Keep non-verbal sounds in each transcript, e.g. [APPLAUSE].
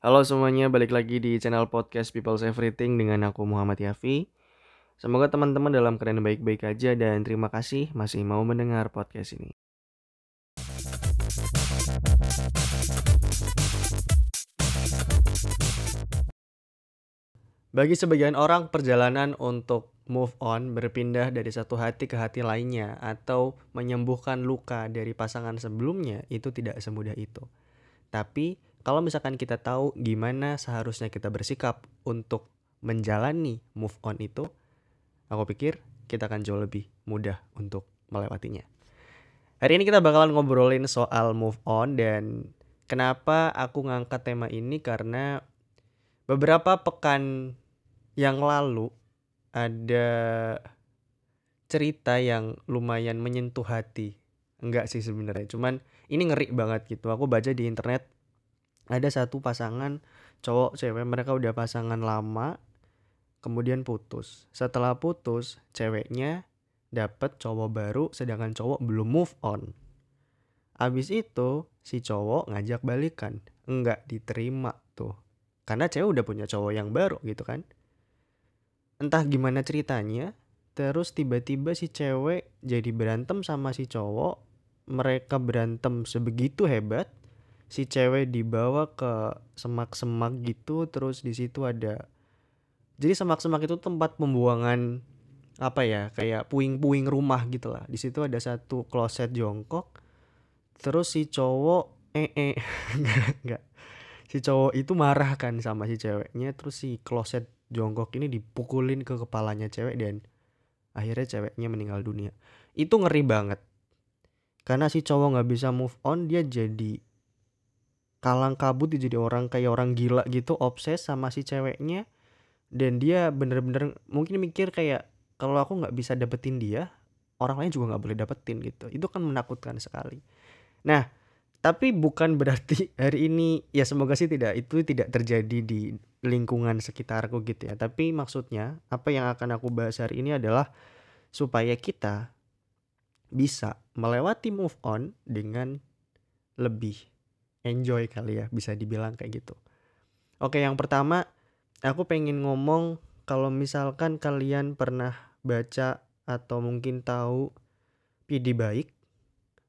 Halo semuanya, balik lagi di channel podcast People's Everything dengan aku Muhammad Yafi. Semoga teman-teman dalam keadaan baik-baik aja dan terima kasih masih mau mendengar podcast ini. Bagi sebagian orang, perjalanan untuk move on berpindah dari satu hati ke hati lainnya atau menyembuhkan luka dari pasangan sebelumnya itu tidak semudah itu. Tapi kalau misalkan kita tahu gimana seharusnya kita bersikap untuk menjalani move on itu, aku pikir kita akan jauh lebih mudah untuk melewatinya. Hari ini kita bakalan ngobrolin soal move on dan kenapa aku ngangkat tema ini karena beberapa pekan yang lalu ada cerita yang lumayan menyentuh hati. Enggak sih sebenarnya, cuman ini ngeri banget gitu. Aku baca di internet ada satu pasangan cowok cewek mereka udah pasangan lama kemudian putus. Setelah putus ceweknya dapet cowok baru sedangkan cowok belum move on. Abis itu si cowok ngajak balikan. Enggak diterima tuh. Karena cewek udah punya cowok yang baru gitu kan. Entah gimana ceritanya terus tiba-tiba si cewek jadi berantem sama si cowok mereka berantem sebegitu hebat si cewek dibawa ke semak-semak gitu terus di situ ada jadi semak-semak itu tempat pembuangan apa ya kayak puing-puing rumah gitu lah. Di situ ada satu kloset jongkok terus si cowok eh eh [LAUGHS] enggak si cowok itu marah kan sama si ceweknya terus si kloset jongkok ini dipukulin ke kepalanya cewek dan akhirnya ceweknya meninggal dunia. Itu ngeri banget karena si cowok nggak bisa move on dia jadi kalang kabut dia jadi orang kayak orang gila gitu obses sama si ceweknya. Dan dia bener-bener mungkin mikir kayak kalau aku nggak bisa dapetin dia orang lain juga nggak boleh dapetin gitu. Itu kan menakutkan sekali. Nah tapi bukan berarti [LAUGHS] hari ini ya semoga sih tidak itu tidak terjadi di lingkungan sekitarku gitu ya. Tapi maksudnya apa yang akan aku bahas hari ini adalah supaya kita bisa melewati move on dengan lebih enjoy kali ya bisa dibilang kayak gitu. Oke yang pertama aku pengen ngomong kalau misalkan kalian pernah baca atau mungkin tahu PD baik.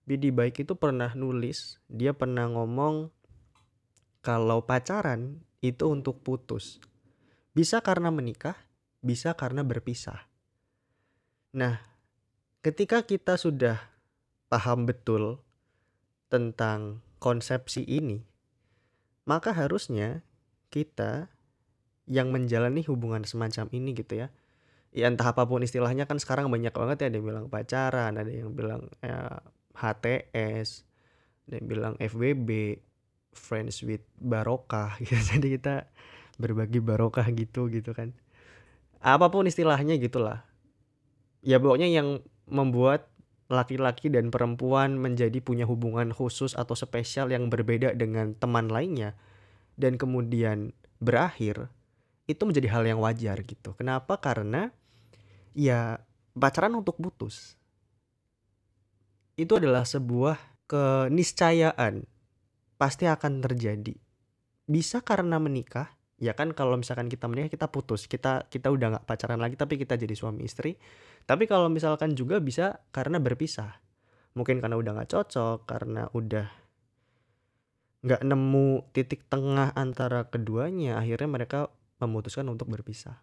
PD baik itu pernah nulis, dia pernah ngomong kalau pacaran itu untuk putus. Bisa karena menikah, bisa karena berpisah. Nah, ketika kita sudah paham betul tentang konsepsi ini, maka harusnya kita yang menjalani hubungan semacam ini gitu ya. Ya entah apa pun istilahnya kan sekarang banyak banget ya ada yang bilang pacaran, ada yang bilang ya, HTS, ada yang bilang FWB, friends with barokah [LAUGHS] gitu. Jadi kita berbagi barokah gitu gitu kan. Apa pun istilahnya gitulah. Ya pokoknya yang membuat laki-laki dan perempuan menjadi punya hubungan khusus atau spesial yang berbeda dengan teman lainnya dan kemudian berakhir itu menjadi hal yang wajar gitu. Kenapa? Karena ya pacaran untuk putus itu adalah sebuah keniscayaan pasti akan terjadi. Bisa karena menikah, ya kan kalau misalkan kita menikah kita putus, kita kita udah nggak pacaran lagi tapi kita jadi suami istri tapi kalau misalkan juga bisa karena berpisah. Mungkin karena udah gak cocok, karena udah gak nemu titik tengah antara keduanya, akhirnya mereka memutuskan untuk berpisah.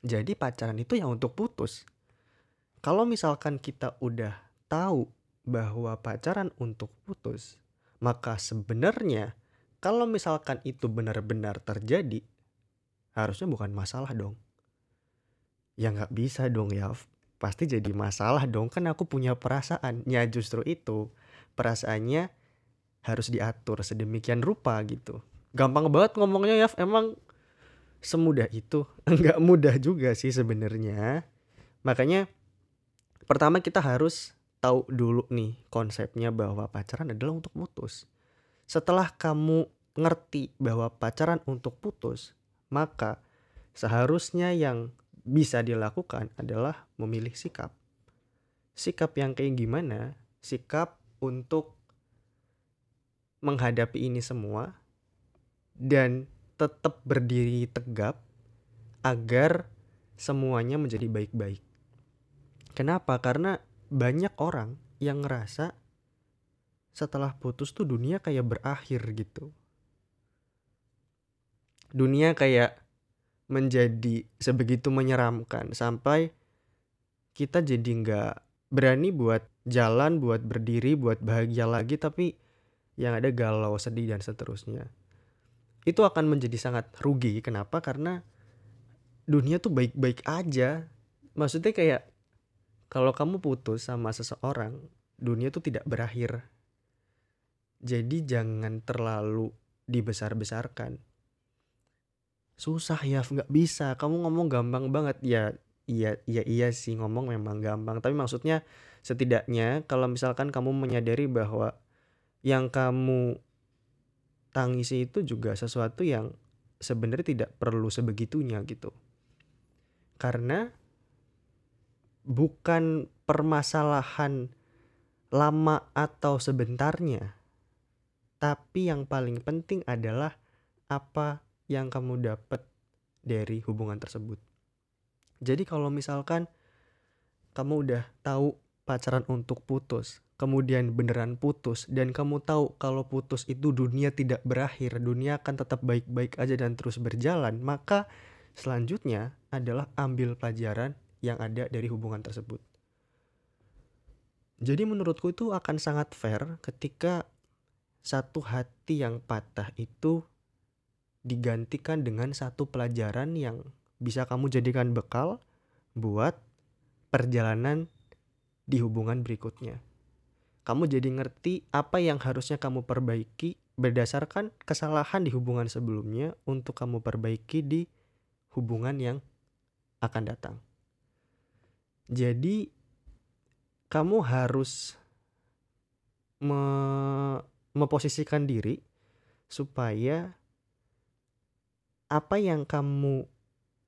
Jadi pacaran itu yang untuk putus. Kalau misalkan kita udah tahu bahwa pacaran untuk putus, maka sebenarnya kalau misalkan itu benar-benar terjadi, harusnya bukan masalah dong. Ya nggak bisa dong ya pasti jadi masalah dong. Kan aku punya perasaan. Ya justru itu. Perasaannya harus diatur sedemikian rupa gitu. Gampang banget ngomongnya ya emang semudah itu. [LAUGHS] Nggak mudah juga sih sebenarnya. Makanya pertama kita harus tahu dulu nih konsepnya bahwa pacaran adalah untuk putus setelah kamu ngerti bahwa pacaran untuk putus maka seharusnya yang bisa dilakukan adalah memilih sikap. Sikap yang kayak gimana? Sikap untuk menghadapi ini semua dan tetap berdiri tegap agar semuanya menjadi baik-baik. Kenapa? Karena banyak orang yang ngerasa setelah putus tuh dunia kayak berakhir gitu. Dunia kayak menjadi sebegitu menyeramkan sampai kita jadi nggak berani buat jalan, buat berdiri, buat bahagia lagi tapi yang ada galau, sedih dan seterusnya. Itu akan menjadi sangat rugi. Kenapa? Karena dunia tuh baik-baik aja. Maksudnya kayak kalau kamu putus sama seseorang, dunia tuh tidak berakhir. Jadi jangan terlalu dibesar-besarkan. Susah ya, nggak bisa. Kamu ngomong gampang banget ya. Iya, iya, iya sih ngomong memang gampang. Tapi maksudnya setidaknya kalau misalkan kamu menyadari bahwa yang kamu tangisi itu juga sesuatu yang sebenarnya tidak perlu sebegitunya gitu. Karena bukan permasalahan lama atau sebentarnya. Tapi yang paling penting adalah apa yang kamu dapat dari hubungan tersebut. Jadi kalau misalkan kamu udah tahu pacaran untuk putus, kemudian beneran putus dan kamu tahu kalau putus itu dunia tidak berakhir, dunia akan tetap baik-baik aja dan terus berjalan, maka selanjutnya adalah ambil pelajaran yang ada dari hubungan tersebut. Jadi menurutku itu akan sangat fair ketika satu hati yang patah itu digantikan dengan satu pelajaran yang bisa kamu jadikan bekal buat perjalanan di hubungan berikutnya. Kamu jadi ngerti apa yang harusnya kamu perbaiki berdasarkan kesalahan di hubungan sebelumnya untuk kamu perbaiki di hubungan yang akan datang. Jadi kamu harus me memposisikan diri supaya apa yang kamu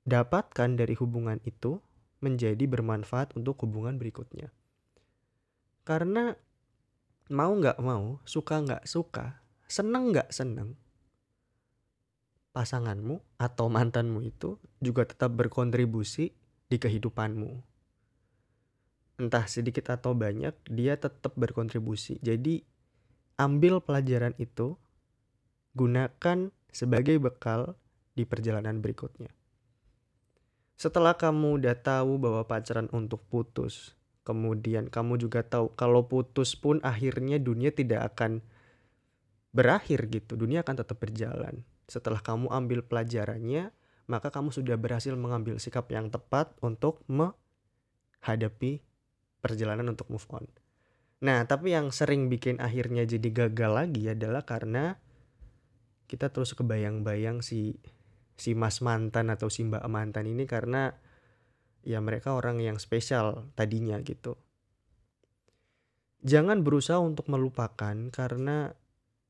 dapatkan dari hubungan itu menjadi bermanfaat untuk hubungan berikutnya. Karena mau nggak mau, suka nggak suka, seneng nggak seneng, pasanganmu atau mantanmu itu juga tetap berkontribusi di kehidupanmu. Entah sedikit atau banyak, dia tetap berkontribusi. Jadi, ambil pelajaran itu, gunakan sebagai bekal di perjalanan berikutnya. Setelah kamu udah tahu bahwa pacaran untuk putus, kemudian kamu juga tahu kalau putus pun akhirnya dunia tidak akan berakhir gitu, dunia akan tetap berjalan setelah kamu ambil pelajarannya, maka kamu sudah berhasil mengambil sikap yang tepat untuk menghadapi perjalanan untuk move on. Nah, tapi yang sering bikin akhirnya jadi gagal lagi adalah karena kita terus kebayang-bayang si si mas mantan atau si mbak mantan ini karena ya mereka orang yang spesial tadinya gitu. Jangan berusaha untuk melupakan karena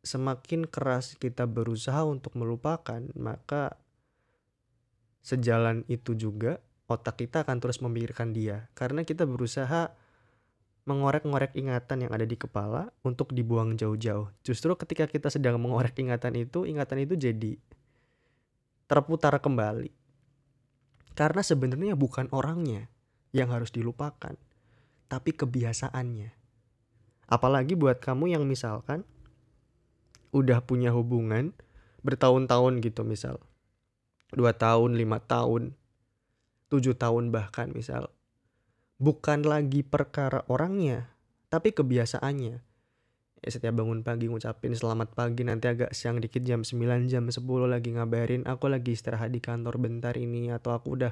semakin keras kita berusaha untuk melupakan, maka sejalan itu juga otak kita akan terus memikirkan dia karena kita berusaha mengorek-ngorek ingatan yang ada di kepala untuk dibuang jauh-jauh. Justru ketika kita sedang mengorek ingatan itu, ingatan itu jadi terputar kembali. Karena sebenarnya bukan orangnya yang harus dilupakan, tapi kebiasaannya. Apalagi buat kamu yang misalkan udah punya hubungan bertahun-tahun gitu misal dua tahun lima tahun tujuh tahun bahkan misal bukan lagi perkara orangnya tapi kebiasaannya. Ya setiap bangun pagi ngucapin selamat pagi nanti agak siang dikit jam 9 jam 10 lagi ngabarin aku lagi istirahat di kantor bentar ini atau aku udah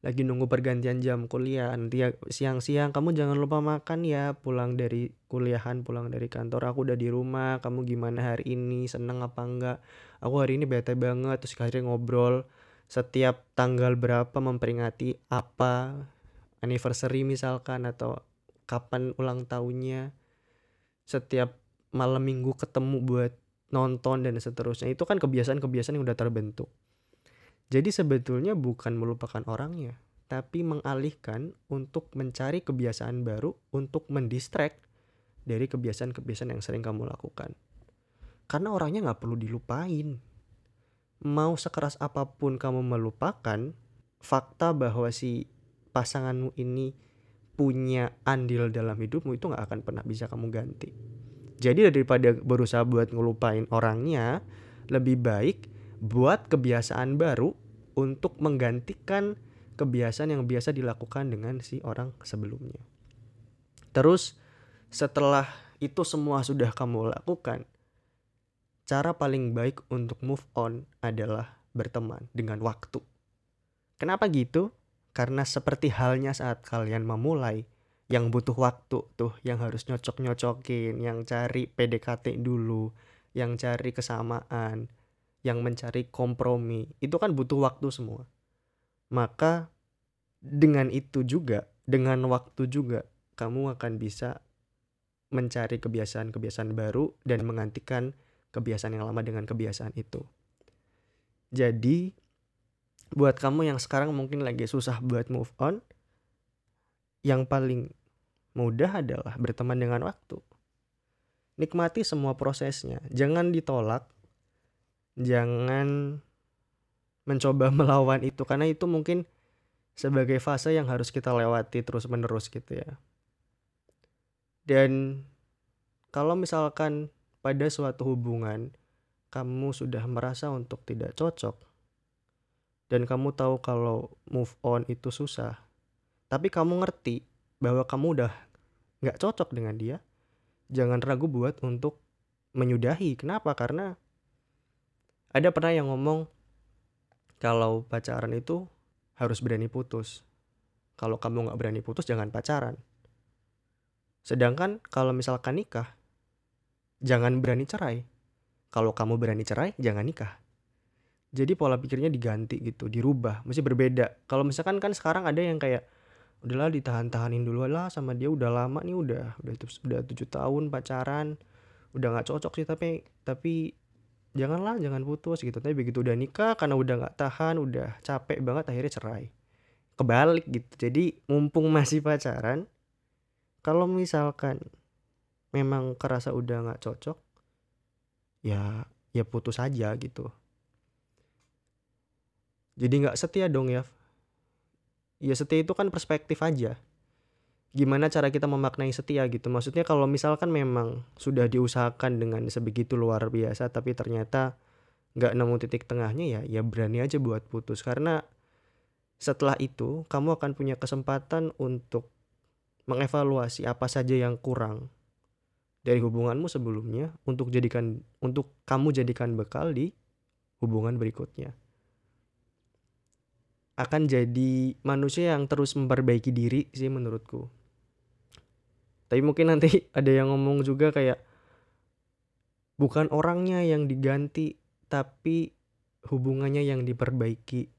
lagi nunggu pergantian jam kuliah nanti ya siang-siang kamu jangan lupa makan ya pulang dari kuliahan pulang dari kantor aku udah di rumah kamu gimana hari ini seneng apa enggak? Aku hari ini bete banget terus akhirnya ngobrol setiap tanggal berapa memperingati apa anniversary misalkan atau kapan ulang tahunnya setiap malam minggu ketemu buat nonton dan seterusnya itu kan kebiasaan-kebiasaan yang udah terbentuk jadi sebetulnya bukan melupakan orangnya, tapi mengalihkan untuk mencari kebiasaan baru untuk mendistract dari kebiasaan-kebiasaan yang sering kamu lakukan. Karena orangnya nggak perlu dilupain. mau sekeras apa pun kamu melupakan fakta bahwa si pasanganmu ini punya andil dalam hidupmu itu nggak akan pernah bisa kamu ganti. Jadi daripada berusaha buat ngelupain orangnya, lebih baik buat kebiasaan baru untuk menggantikan kebiasaan yang biasa dilakukan dengan si orang sebelumnya. Terus setelah itu semua sudah kamu lakukan, cara paling baik untuk move on adalah berteman dengan waktu. Kenapa gitu? Karena seperti halnya saat kalian memulai, yang butuh waktu tuh, yang harus nyocok-nyocokin, yang cari PDKT dulu, yang cari kesamaan, yang mencari kompromi, itu kan butuh waktu semua. Maka dengan itu juga, dengan waktu juga, kamu akan bisa mencari kebiasaan-kebiasaan baru dan menggantikan kebiasaan yang lama dengan kebiasaan itu. Jadi, buat kamu yang sekarang mungkin lagi susah buat move on, yang paling mudah adalah berteman dengan waktu. Nikmati semua prosesnya, jangan ditolak, jangan mencoba [LAUGHS] melawan itu karena itu mungkin sebagai fase yang harus kita lewati terus-menerus gitu ya. Dan kalau misalkan pada suatu hubungan kamu sudah merasa untuk tidak cocok, dan kamu tahu kalau move on itu susah, tapi kamu ngerti bahwa kamu udah nggak cocok dengan dia, jangan ragu buat untuk menyudahi. Kenapa? Karena ada pernah yang ngomong kalau pacaran itu harus berani putus. Kalau kamu nggak berani putus, jangan pacaran. Sedangkan kalau misalkan nikah, jangan berani cerai. Kalau kamu berani cerai, jangan nikah jadi pola pikirnya diganti gitu dirubah mesti berbeda. Kalau misalkan kan sekarang ada yang kayak udahlah ditahan-tahanin dulu lah sama dia udah lama nih udah udah udah tujuh tahun pacaran udah nggak cocok sih tapi tapi janganlah jangan putus gitu. Tapi begitu udah nikah karena udah nggak tahan udah capek banget akhirnya cerai. Kebalik gitu. Jadi mumpung masih pacaran kalau misalkan memang kerasa udah nggak cocok ya ya putus aja gitu jadi nggak setia dong ya. Ya setia itu kan perspektif aja. Gimana cara kita memaknai setia gitu? Maksudnya kalau misalkan memang sudah diusahakan dengan sebegitu luar biasa tapi ternyata nggak nemu titik tengahnya ya ya berani aja buat putus. Karena setelah itu kamu akan punya kesempatan untuk mengevaluasi apa saja yang kurang dari hubunganmu sebelumnya untuk jadikan untuk kamu jadikan bekal di hubungan berikutnya akan jadi manusia yang terus memperbaiki diri sih menurutku. Tapi mungkin nanti [LAUGHS] ada yang ngomong juga kayak bukan orangnya yang diganti tapi hubungannya yang diperbaiki.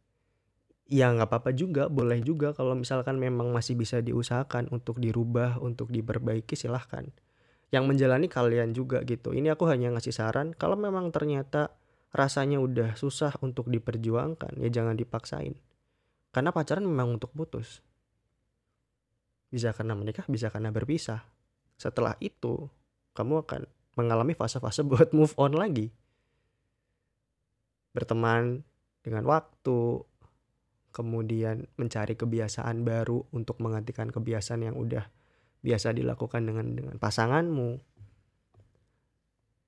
Ya nggak apa-apa juga, boleh juga kalau misalkan memang masih bisa diusahakan untuk dirubah, untuk diperbaiki silahkan. Yang menjalani kalian juga gitu. Ini aku hanya ngasih saran kalau memang ternyata rasanya udah susah untuk diperjuangkan ya jangan dipaksain karena pacaran memang untuk putus. Bisa karena menikah, bisa karena berpisah. Setelah itu, kamu akan mengalami fase-fase [LAUGHS] buat move on lagi. Berteman dengan waktu, kemudian mencari kebiasaan baru untuk menggantikan kebiasaan yang udah biasa dilakukan dengan dengan pasanganmu.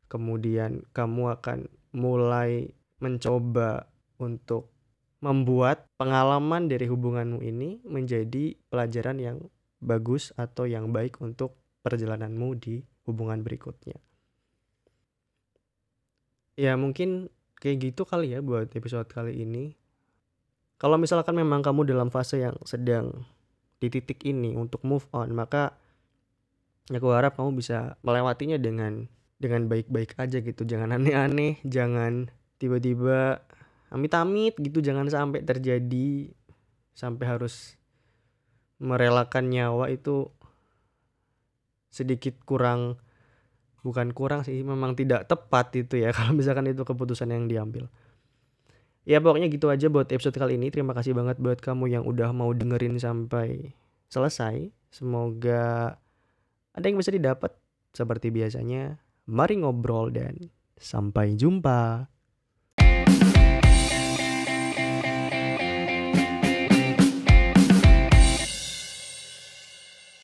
Kemudian kamu akan mulai mencoba untuk membuat pengalaman dari hubunganmu ini menjadi pelajaran yang bagus atau yang baik untuk perjalananmu di hubungan berikutnya. Ya mungkin kayak gitu kali ya buat episode kali ini. Kalau misalkan memang kamu dalam fase yang sedang di titik ini untuk move on, maka aku harap kamu bisa melewatinya dengan dengan baik-baik aja gitu. Jangan aneh-aneh, jangan tiba-tiba amit-amit gitu jangan sampai terjadi sampai harus merelakan nyawa itu sedikit kurang bukan kurang sih memang tidak tepat itu ya [LAUGHS] kalau misalkan itu keputusan yang diambil. Ya pokoknya gitu aja buat episode kali ini. Terima kasih banget buat kamu yang udah mau dengerin sampai selesai. Semoga ada yang bisa didapat. Seperti biasanya mari ngobrol dan sampai jumpa